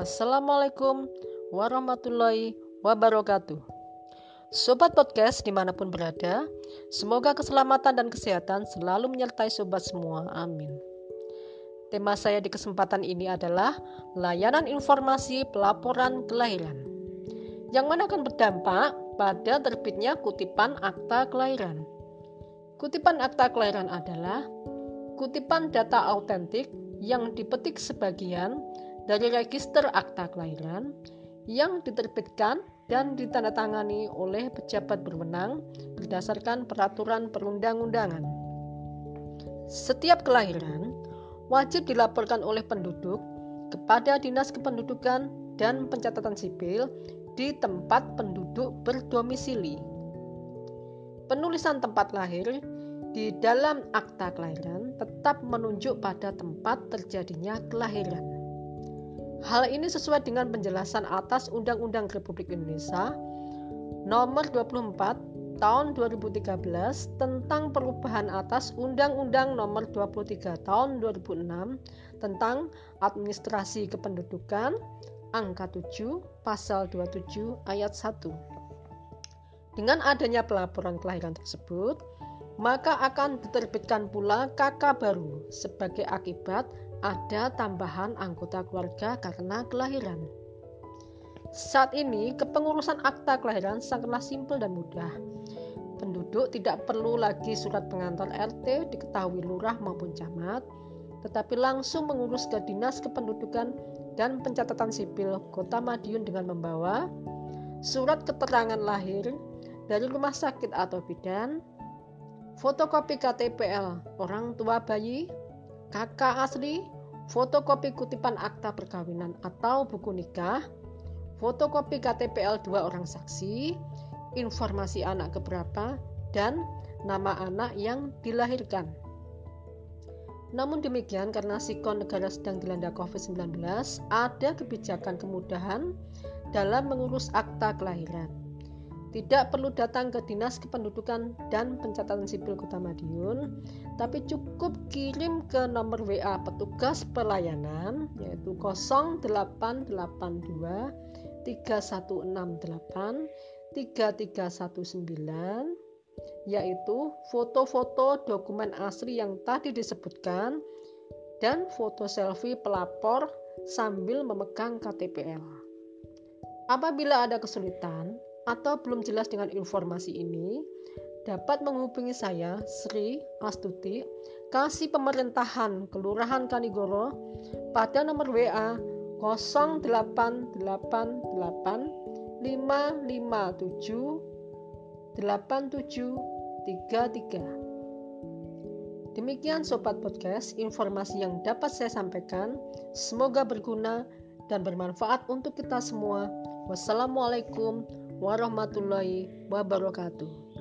Assalamualaikum warahmatullahi wabarakatuh. Sobat podcast di mana pun berada, semoga keselamatan dan kesehatan selalu menyertai sobat semua. Amin. Tema saya di kesempatan ini adalah layanan informasi pelaporan kelahiran, yang mana akan berdampak pada terbitnya kutipan akta kelahiran. Kutipan akta kelahiran adalah kutipan data autentik yang dipetik sebagian dari register akta kelahiran yang diterbitkan dan ditandatangani oleh pejabat berwenang berdasarkan peraturan perundang-undangan. Setiap kelahiran wajib dilaporkan oleh penduduk kepada Dinas Kependudukan dan Pencatatan Sipil di tempat penduduk berdomisili. Penulisan tempat lahir di dalam akta kelahiran tetap menunjuk pada tempat terjadinya kelahiran. Hal ini sesuai dengan penjelasan atas Undang-Undang Republik Indonesia Nomor 24 Tahun 2013 tentang perubahan atas Undang-Undang Nomor 23 Tahun 2006 tentang Administrasi Kependudukan Angka 7 Pasal 27 Ayat 1. Dengan adanya pelaporan kelahiran tersebut, maka akan diterbitkan pula KK baru sebagai akibat ada tambahan anggota keluarga karena kelahiran. Saat ini, kepengurusan akta kelahiran sangatlah simpel dan mudah. Penduduk tidak perlu lagi surat pengantar RT diketahui lurah maupun camat, tetapi langsung mengurus ke Dinas Kependudukan dan Pencatatan Sipil Kota Madiun dengan membawa surat keterangan lahir dari rumah sakit atau bidan, fotokopi KTPL orang tua bayi, kakak asli, fotokopi kutipan akta perkawinan atau buku nikah, fotokopi KTPL dua orang saksi, informasi anak keberapa, dan nama anak yang dilahirkan. Namun demikian, karena sikon negara sedang dilanda COVID-19, ada kebijakan kemudahan dalam mengurus akta kelahiran. Tidak perlu datang ke Dinas Kependudukan dan Pencatatan Sipil Kota Madiun, tapi cukup kirim ke nomor WA petugas pelayanan yaitu 0882 3168 3319 yaitu foto-foto dokumen asli yang tadi disebutkan dan foto selfie pelapor sambil memegang KTPL. Apabila ada kesulitan, atau belum jelas dengan informasi ini, dapat menghubungi saya Sri Astuti, Kasih Pemerintahan Kelurahan Kanigoro pada nomor WA 0888 557 8733. Demikian sobat podcast, informasi yang dapat saya sampaikan. Semoga berguna dan bermanfaat untuk kita semua. Wassalamualaikum warahmatullahi wabarakatuh.